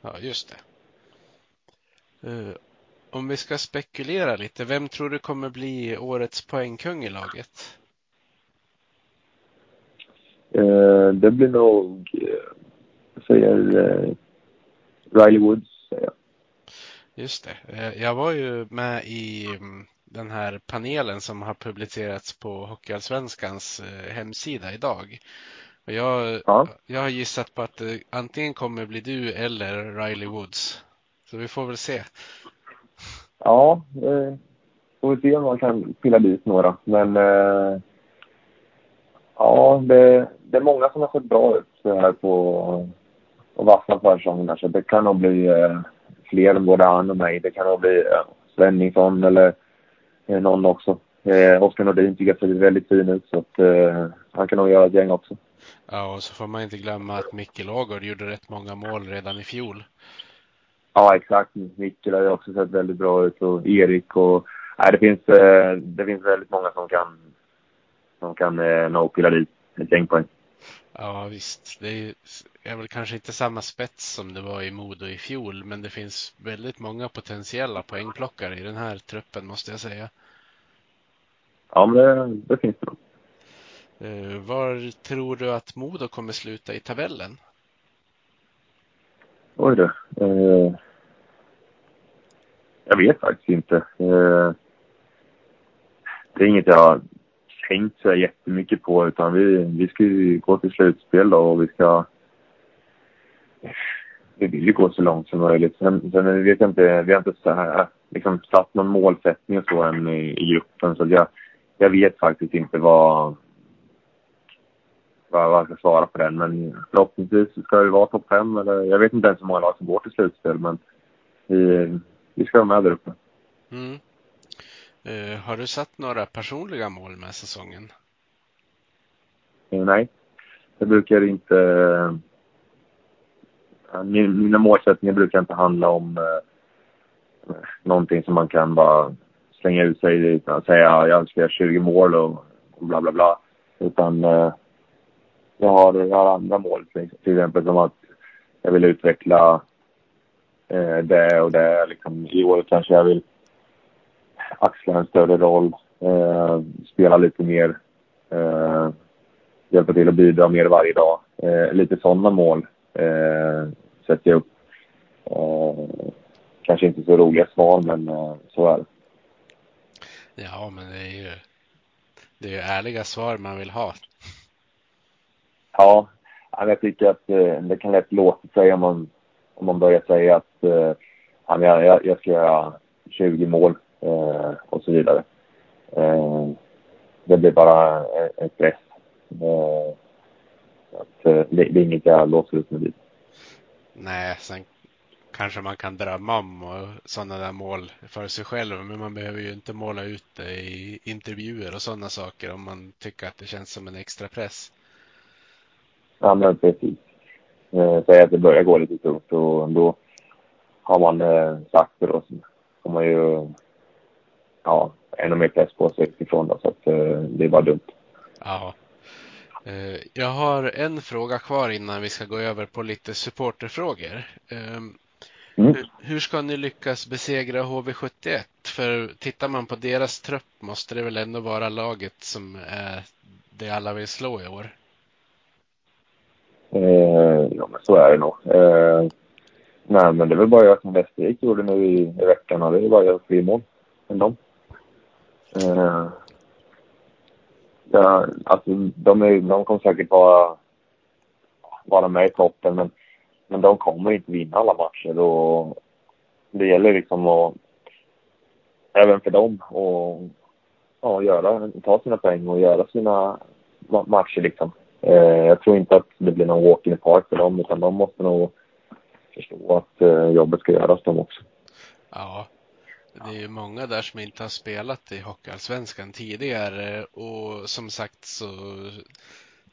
Ja, just det. Eh, om vi ska spekulera lite, vem tror du kommer bli årets poängkung i laget? Eh, det blir nog, eh, säger eh, Riley Woods, säger jag. Just det. Eh, Jag var ju med i mm, den här panelen som har publicerats på Hockeyallsvenskans eh, hemsida idag. Och jag, Ja. jag har gissat på att det antingen kommer bli du eller Riley Woods. Så vi får väl se. Ja, eh, får vi se om man kan pilla dit några. Men eh, ja, det, det är många som har sett bra ut så här på och vassat försäsongen. här, Så det kan nog bli eh, fler än både han och mig. Det kan nog bli eh, Svenningsson eller eh, någon också. Eh, Oskar Nordin tycker jag ser väldigt fin ut så att eh, han kan nog göra ett gäng också. Ja, och så får man inte glömma att Micke Lagård gjorde rätt många mål redan i fjol. Ja, exakt. Mikkel har ju också sett väldigt bra ut och Erik och... Nej, det finns, eh, det finns väldigt många som kan, som kan eh, nå pilla dit ett gäng poäng. Ja, visst. Det är, väl kanske inte samma spets som det var i Modo i fjol, men det finns väldigt många potentiella poängplockare i den här truppen måste jag säga. Ja, men det, det finns det. Eh, var tror du att Modo kommer sluta i tabellen? Oj då. Eh, jag vet faktiskt inte. Eh, det är inget jag tänkt så jättemycket på utan vi, vi ska ju gå till slutspel då och vi ska... Vi vill ju gå så långt som möjligt. Sen, sen vet jag inte, vi har inte så här, liksom satt någon målsättning och så än i, i gruppen så jag, jag vet faktiskt inte vad, vad, vad jag ska svara på den. Men förhoppningsvis ska det vara topp fem eller jag vet inte ens hur många lag som går till slutspel men vi, vi ska vara med där uppe. Mm. Eh, har du satt några personliga mål med säsongen? Eh, nej, jag brukar inte... Eh, min- Mina målsättningar brukar inte handla om eh, någonting som man kan bara slänga ut sig i utan att säga jag ska göra 20 mål och, och bla bla bla. Utan eh, jag, har, jag har andra mål till till exempel som att jag vill utveckla eh, det och det. Liksom, I år kanske jag vill axla en större roll, eh, spela lite mer. Eh, hjälpa till att bidra mer varje dag. Eh, lite sådana mål eh, sätter jag upp. Eh, kanske inte så roliga svar, men eh, så är det. Ja, men det är ju, det är ju ärliga svar man vill ha. Ja, ja, jag tycker att eh, det kan lätt låta sig om man om man börjar säga att eh, jag, jag ska göra 20 mål och så vidare. Eh, det blir bara en stress. Eh, att, eh, det, är inget jag låser ut mig vid. Nej, sen kanske man kan drömma om sådana där mål för sig själv, men man behöver ju inte måla ut det i intervjuer och sådana saker om man tycker att det känns som en extra press. Ja, men precis. Eh, säg att det börjar gå lite tungt och då har man eh, sagt det då så får man ju ja, ännu mer press på sig ifrån då, så att eh, det är bara dumt. Ja. Eh, jag har en fråga kvar innan vi ska gå över på lite supporterfrågor. Ehm, mm. Hur ska ni lyckas besegra HV71? För tittar man på deras trupp måste det väl ändå vara laget som är det alla vill slå i år? Eh, ja, men så är det nog. Eh, nej, men det är väl bara jag som Västervik gjorde nu i, i veckan och det är bara göra fler mål än dem. Uh, ja, alltså, de, är, de kommer säkert vara, vara med i toppen, men, men de kommer inte vinna alla matcher. Och det gäller liksom att, även för dem, och, ja, göra, ta sina poäng och göra sina matcher. Liksom. Uh, jag tror inte att det blir någon walk in the park för dem, utan de måste nog förstå att uh, jobbet ska göras dem också. Ja, det är ju många där som inte har spelat i Hockeyallsvenskan tidigare och som sagt så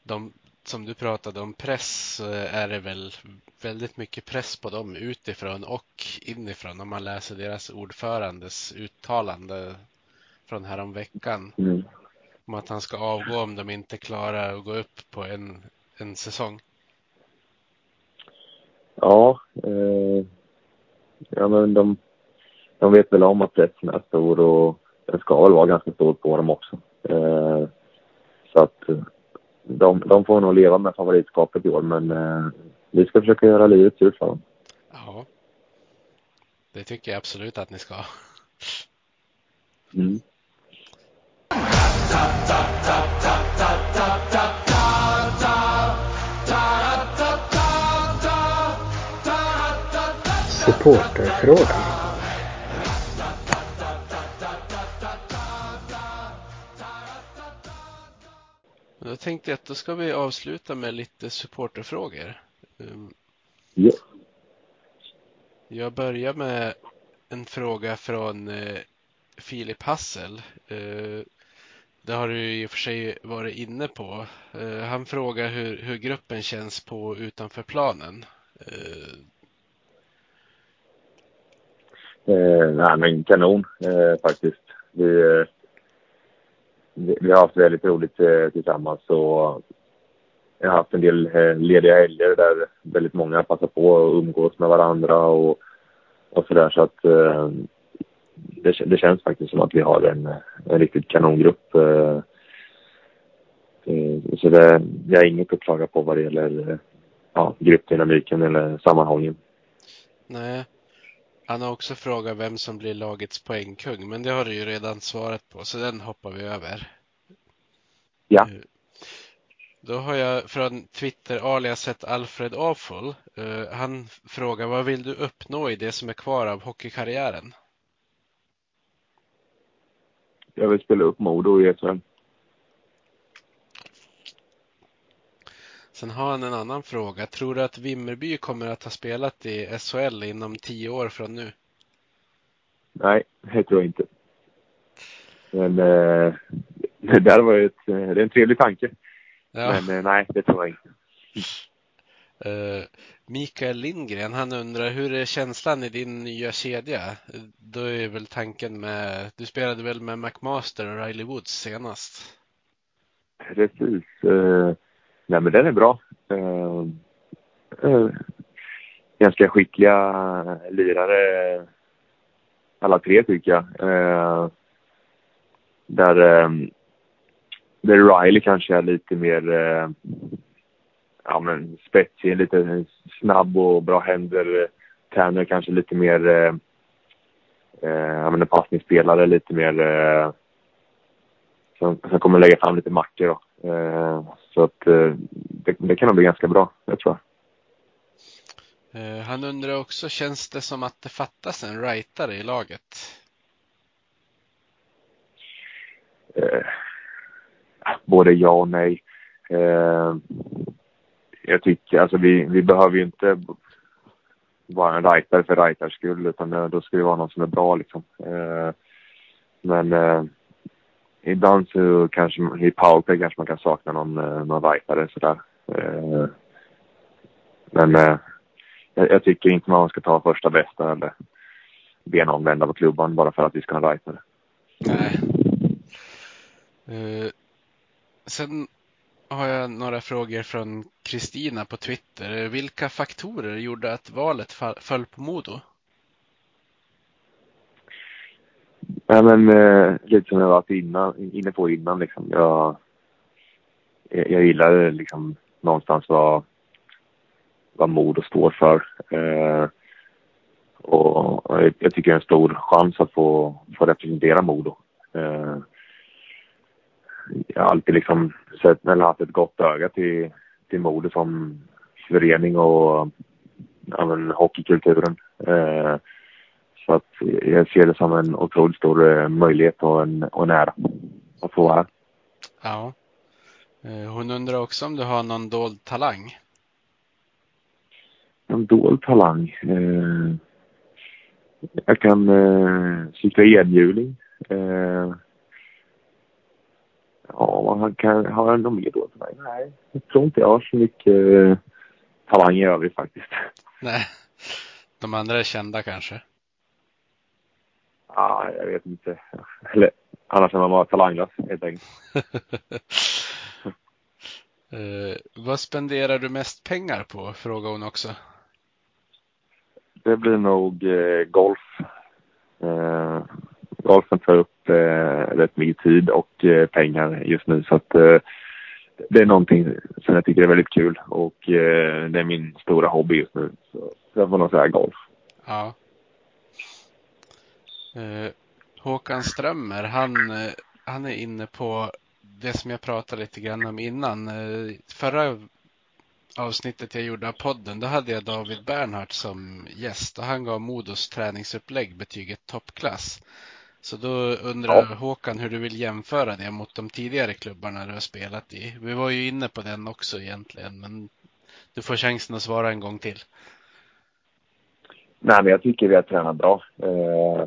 de som du pratade om press är det väl väldigt mycket press på dem utifrån och inifrån om man läser deras ordförandes uttalande från häromveckan. Mm. Om att han ska avgå om de inte klarar att gå upp på en, en säsong. Ja, eh, ja men de de vet väl om att pressen är stor och den ska väl vara ganska stor på dem också. Eh, så att de, de får nog leva med favoritskapet i år, men eh, vi ska försöka göra livet surt för dem. Ja, det tycker jag absolut att ni ska. Mm. Supporterfrågan. Då tänkte jag att då ska vi avsluta med lite supporterfrågor. Ja. Jag börjar med en fråga från eh, Filip Hassel. Eh, det har du i och för sig varit inne på. Eh, han frågar hur, hur gruppen känns på utanför planen. Eh, nej, men kanon eh, faktiskt. Vi, eh, vi har haft väldigt roligt eh, tillsammans och jag har haft en del eh, lediga helger där väldigt många passar på att umgås med varandra och, och sådär. Så att eh, det, det, känns faktiskt som att vi har en, en riktigt kanongrupp. Så det, jag har inget att klaga på vad det gäller ja, gruppdynamiken eller sammanhållningen. Nej, han har också frågat vem som blir lagets poängkung, men det har du ju redan svarat på, så den hoppar vi över. Ja. Eh, då har jag från Twitter aliaset Alfred Awful. Uh, han frågar vad vill du uppnå i det som är kvar av hockeykarriären? Jag vill spela upp Modo i SHL. Sen har han en annan fråga. Tror du att Vimmerby kommer att ha spelat i SHL inom tio år från nu? Nej, det tror jag inte. Men eh, det där var ett, det är en trevlig tanke. Ja. Men eh, nej, det tror jag inte. Uh, Mikael Lindgren, han undrar hur är känslan i din nya kedja? Då är väl tanken med, du spelade väl med McMaster och Riley Woods senast? Precis. Uh, Nej, men den är bra. Eh, eh, ganska skickliga lirare alla tre tycker jag. Eh, där, eh, där Riley kanske är lite mer eh, ja, men spetsig, lite snabb och bra händer. Tanner kanske lite mer uh, uh, passningsspelare, lite mer uh, som, som kommer lägga fram lite matcher. Då. Så att eh, det, det kan nog bli ganska bra, jag tror Eh, han undrar också, känns det som att det fattas en rightare i laget? Eh, både ja och nej. Eh, jag tycker, alltså vi, vi behöver ju inte vara en rightare för rightars skull utan eh, då ska det vara någon som är bra liksom. Eh, men eh, ibland så kanske i powerplay kanske man kan sakna någon, eh, någon rightare sådär. Eh, men eh, jag, jag, tycker inte man ska ta första bästa eller be någon vända på klubban bara för att vi ska ha en rightare. Nej. Uh, sen har jag några frågor från Kristina på Twitter. Vilka faktorer gjorde att valet föll på Modo? Nej, men eh, lite som jag varit innan, inne på innan. Liksom. Jag, jag, jag gillar eh, liksom någonstans vad, vad Modo står för. Eh, och jag, jag, tycker det är en stor chans att få, få representera Modo. Eh, jag har alltid liksom sett, eller haft ett gott öga till, till Modo som förening och ja, men, hockeykulturen. Eh, så att jag ser det som en otroligt stor eh, möjlighet och en, och en ära att få vara här. Ja. Eh, hon undrar också om du har någon dold talang? En dold talang? Eh, jag kan eh, cykla enhjuling. Ja, han kan, har jag någon mer dold talang? Nej, jag tror inte jag har så mycket talang i övrigt faktiskt. Nej, de andra är kända kanske? Ja, jag vet inte. Eller annars är man bara talanglös helt enkelt. uh, vad spenderar du mest pengar på? Frågar hon också. Det blir nog eh, golf. Eh, golfen tar upp eh, rätt mycket tid och eh, pengar just nu så att eh, det är någonting som jag tycker är väldigt kul och eh, det är min stora hobby just nu. Så jag får nog säga golf. Ja. Eh, Håkan Strömmer, han, eh, han är inne på det som jag pratade lite grann om innan. Eh, förra avsnittet jag gjorde av podden, då hade jag David Bernhardt som gäst och han gav Modos träningsupplägg betyget toppklass. Så då undrar ja. Håkan hur du vill jämföra det mot de tidigare klubbarna du har spelat i. Vi var ju inne på den också egentligen, men du får chansen att svara en gång till. Nej, men jag tycker vi har tränat bra. Eh,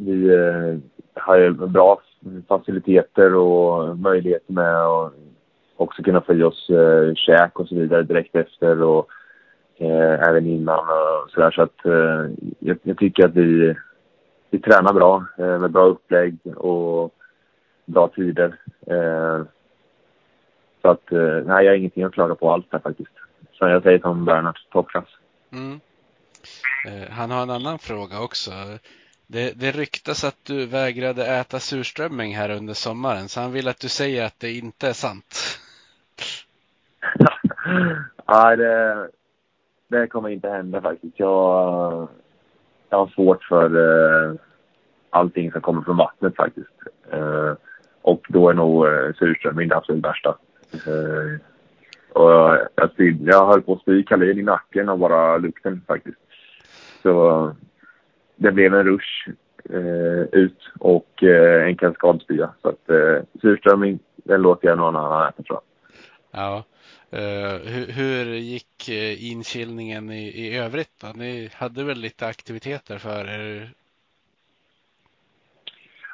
vi eh, har ju bra faciliteter och möjligheter med att också kunna få i oss eh, käk och så vidare direkt efter och eh, även innan och sådär. Så att eh, jag, jag, tycker att vi, vi tränar bra eh, med bra upplägg och bra tider. Eh, så att eh, nej, jag har ingenting att klaga på alls där faktiskt. Så jag säger som Bernhard, toppklass. Mm. Eh, han har en annan fråga också. Det, det ryktas att du vägrade äta surströmming här under sommaren, så han vill att du säger att det inte är sant. Nej, det, det kommer inte hända faktiskt. Jag, jag har svårt för uh, allting som kommer från vattnet faktiskt. Uh, och då är nog uh, surströmming det absolut värsta. Uh, och jag, jag, jag höll på att spy kalin i nacken av bara lukten faktiskt. Så det blev en rush eh, ut och eh, en kaskadspya. Så att eh, surströmming, den låter jag någon annan äta tror jag. Ja. Uh, hur, hur, gick uh, inkilningen i, i övrigt då? Ni hade väl lite aktiviteter för er?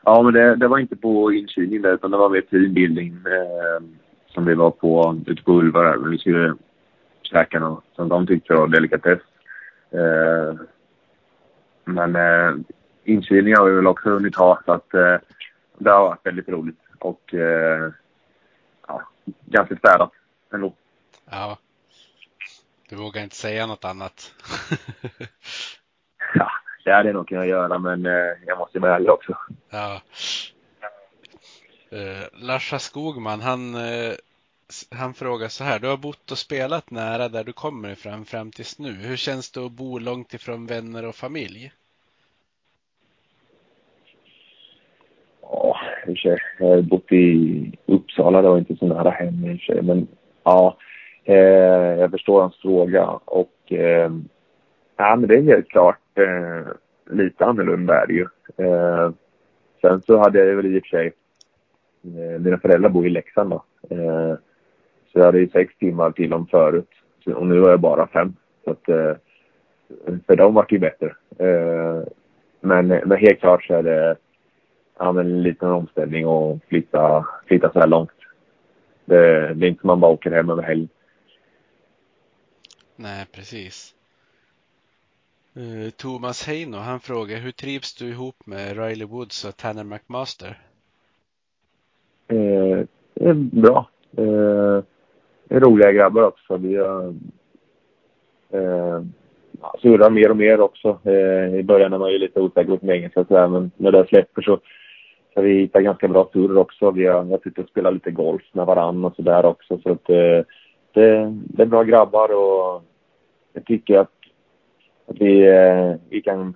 Ja, men det, det var inte på inkilning där utan det var mer teambuilding eh, som vi var på ute på Ulva där. Vi skulle käka något som de tyckte var delikatess. Eh, men eh, inkilning har vi väl också hunnit ha så att eh, det har varit väldigt roligt och eh, ja, ganska städat ändå. Ja. Du vågar inte säga något annat? ja, det hade jag nog kunnat göra men eh, jag måste vara ärlig också. Ja. Uh, Larsa Skogman, han, uh, han frågar så här. Du har bott och spelat nära där du kommer ifrån fram tills nu. Hur känns det att bo långt ifrån vänner och familj? Ja, jag har bott i Uppsala. Det var inte så nära hem i sig. Men ja, Eh, jag förstår hans fråga och eh, ja, men det är helt klart eh, lite annorlunda är det ju. Eh, sen så hade jag väl i och för sig, eh, mina föräldrar bor i Leksand då. Eh, så jag hade ju sex timmar till dem förut och nu har jag bara fem. Så att, eh, för dem vart det ju bättre. Eh, men, men helt klart så är det ja, men en liten omställning och flytta, flytta så här långt. Det, det är inte som man bara åker hem över helgen. Nej, precis. Uh, Thomas Heino, han frågar hur trivs du ihop med Riley Woods och Tanner McMaster? Eh, bra. Eh, Eh, roliga grabbar också. Vi har eh, eh surrar mer och mer också. Eh, I början är man ju lite osäker på engelska så här, men när det släpper så har vi hittat ganska bra surr också. Vi har, jag tycker och spelat lite golf med varann och sådär också. Så att, eh, det, det är bra grabbar och jag tycker att, att vi, eh, vi kan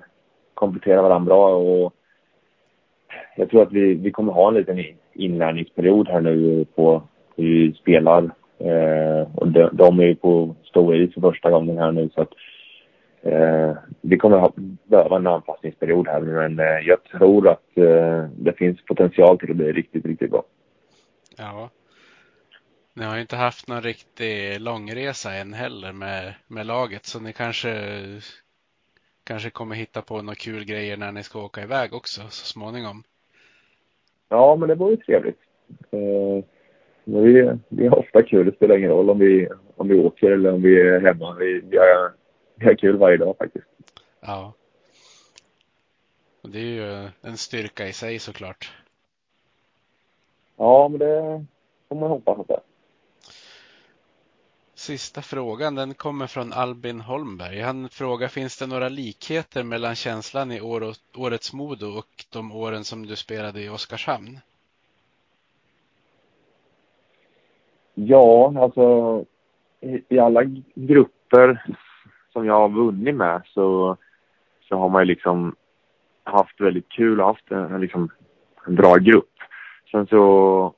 komplettera varandra bra och jag tror att vi, vi kommer ha en liten inlärningsperiod här nu på hur vi spelar. Eh, och de, de är ju på stor is för första gången här nu så att eh, vi kommer ha, behöva en anpassningsperiod här men eh, jag tror att eh, det finns potential till att bli riktigt, riktigt bra. Ja. Ni har ju inte haft någon riktig långresa än heller med, med laget så ni kanske kanske kommer hitta på några kul grejer när ni ska åka iväg också så småningom. Ja, men det vore trevligt. Eh, vi, vi har ofta kul. Det spelar ingen roll om vi, om vi åker eller om vi är hemma. Vi, vi, har, vi har kul varje dag faktiskt. Ja. Det är ju en styrka i sig såklart. Ja, men det får man hoppas att det är. Sista frågan, den kommer från Albin Holmberg. Han frågar, finns det några likheter mellan känslan i årets Modo och de åren som du spelade i Oskarshamn? Ja, alltså i, alla grupper som jag har vunnit med så, så har man ju liksom haft väldigt kul och haft en, liksom, en bra grupp. Sen så,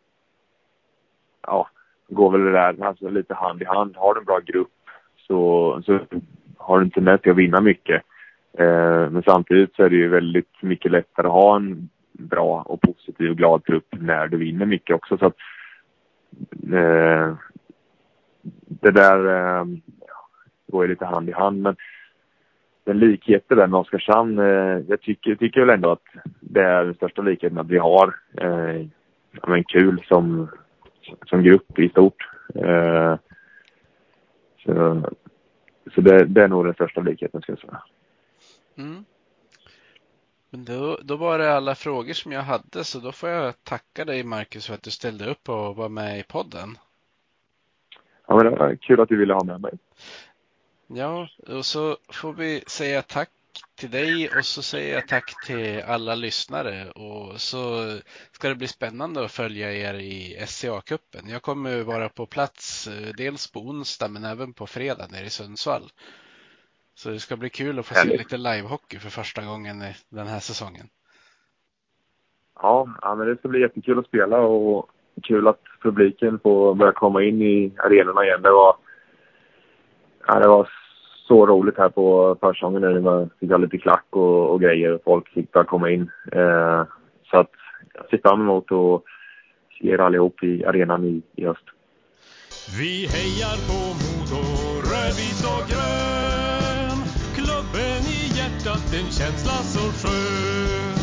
ja, går väl det där alltså, lite hand i hand. Har du en bra grupp så, så har du inte med till att vinna mycket. Eh, men samtidigt så är det ju väldigt mycket lättare att ha en bra och positiv och glad trupp när du vinner mycket också. Så att, eh, det där eh, går ju lite hand i hand. Men den likheten där med Oskarshamn, eh, jag tycker, tycker väl ändå att det är den största likheten att vi har eh, men kul som, som grupp i stort. Eh, så så det, det, är nog den största likheten, ska jag säga. Mm. Men då, då var det alla frågor som jag hade, så då får jag tacka dig Marcus för att du ställde upp och var med i podden. Ja, men det var kul att du ville ha med mig. Ja, och så får vi säga tack till dig och så säger jag tack till alla lyssnare och så ska det bli spännande att följa er i SCA-cupen. Jag kommer vara på plats eh, dels på onsdag men även på fredag nere i Sundsvall. Så det ska bli kul att få se lite livehockey för första gången den här säsongen. Ja, ja men det ska bli jättekul att spela och kul att publiken får börja komma in i arenorna igen. Det var, ja, det var så roligt här på försäsongen när man fick ha lite klack och, och grejer. Folk fick bara komma in. Eh, så att jag ser fram emot att se er allihop i arenan i, i höst. Vi hejar på en känsla så skön.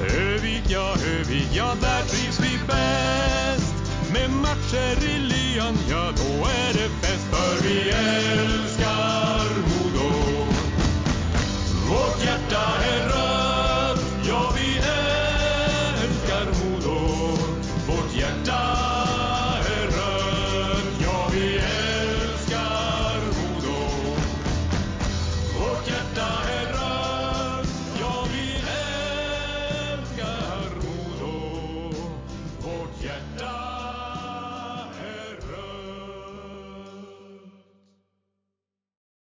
Övik, ja, Övik, ja, där trivs vi bäst. Med matcher i lyan, ja, då är det fest för vi älskar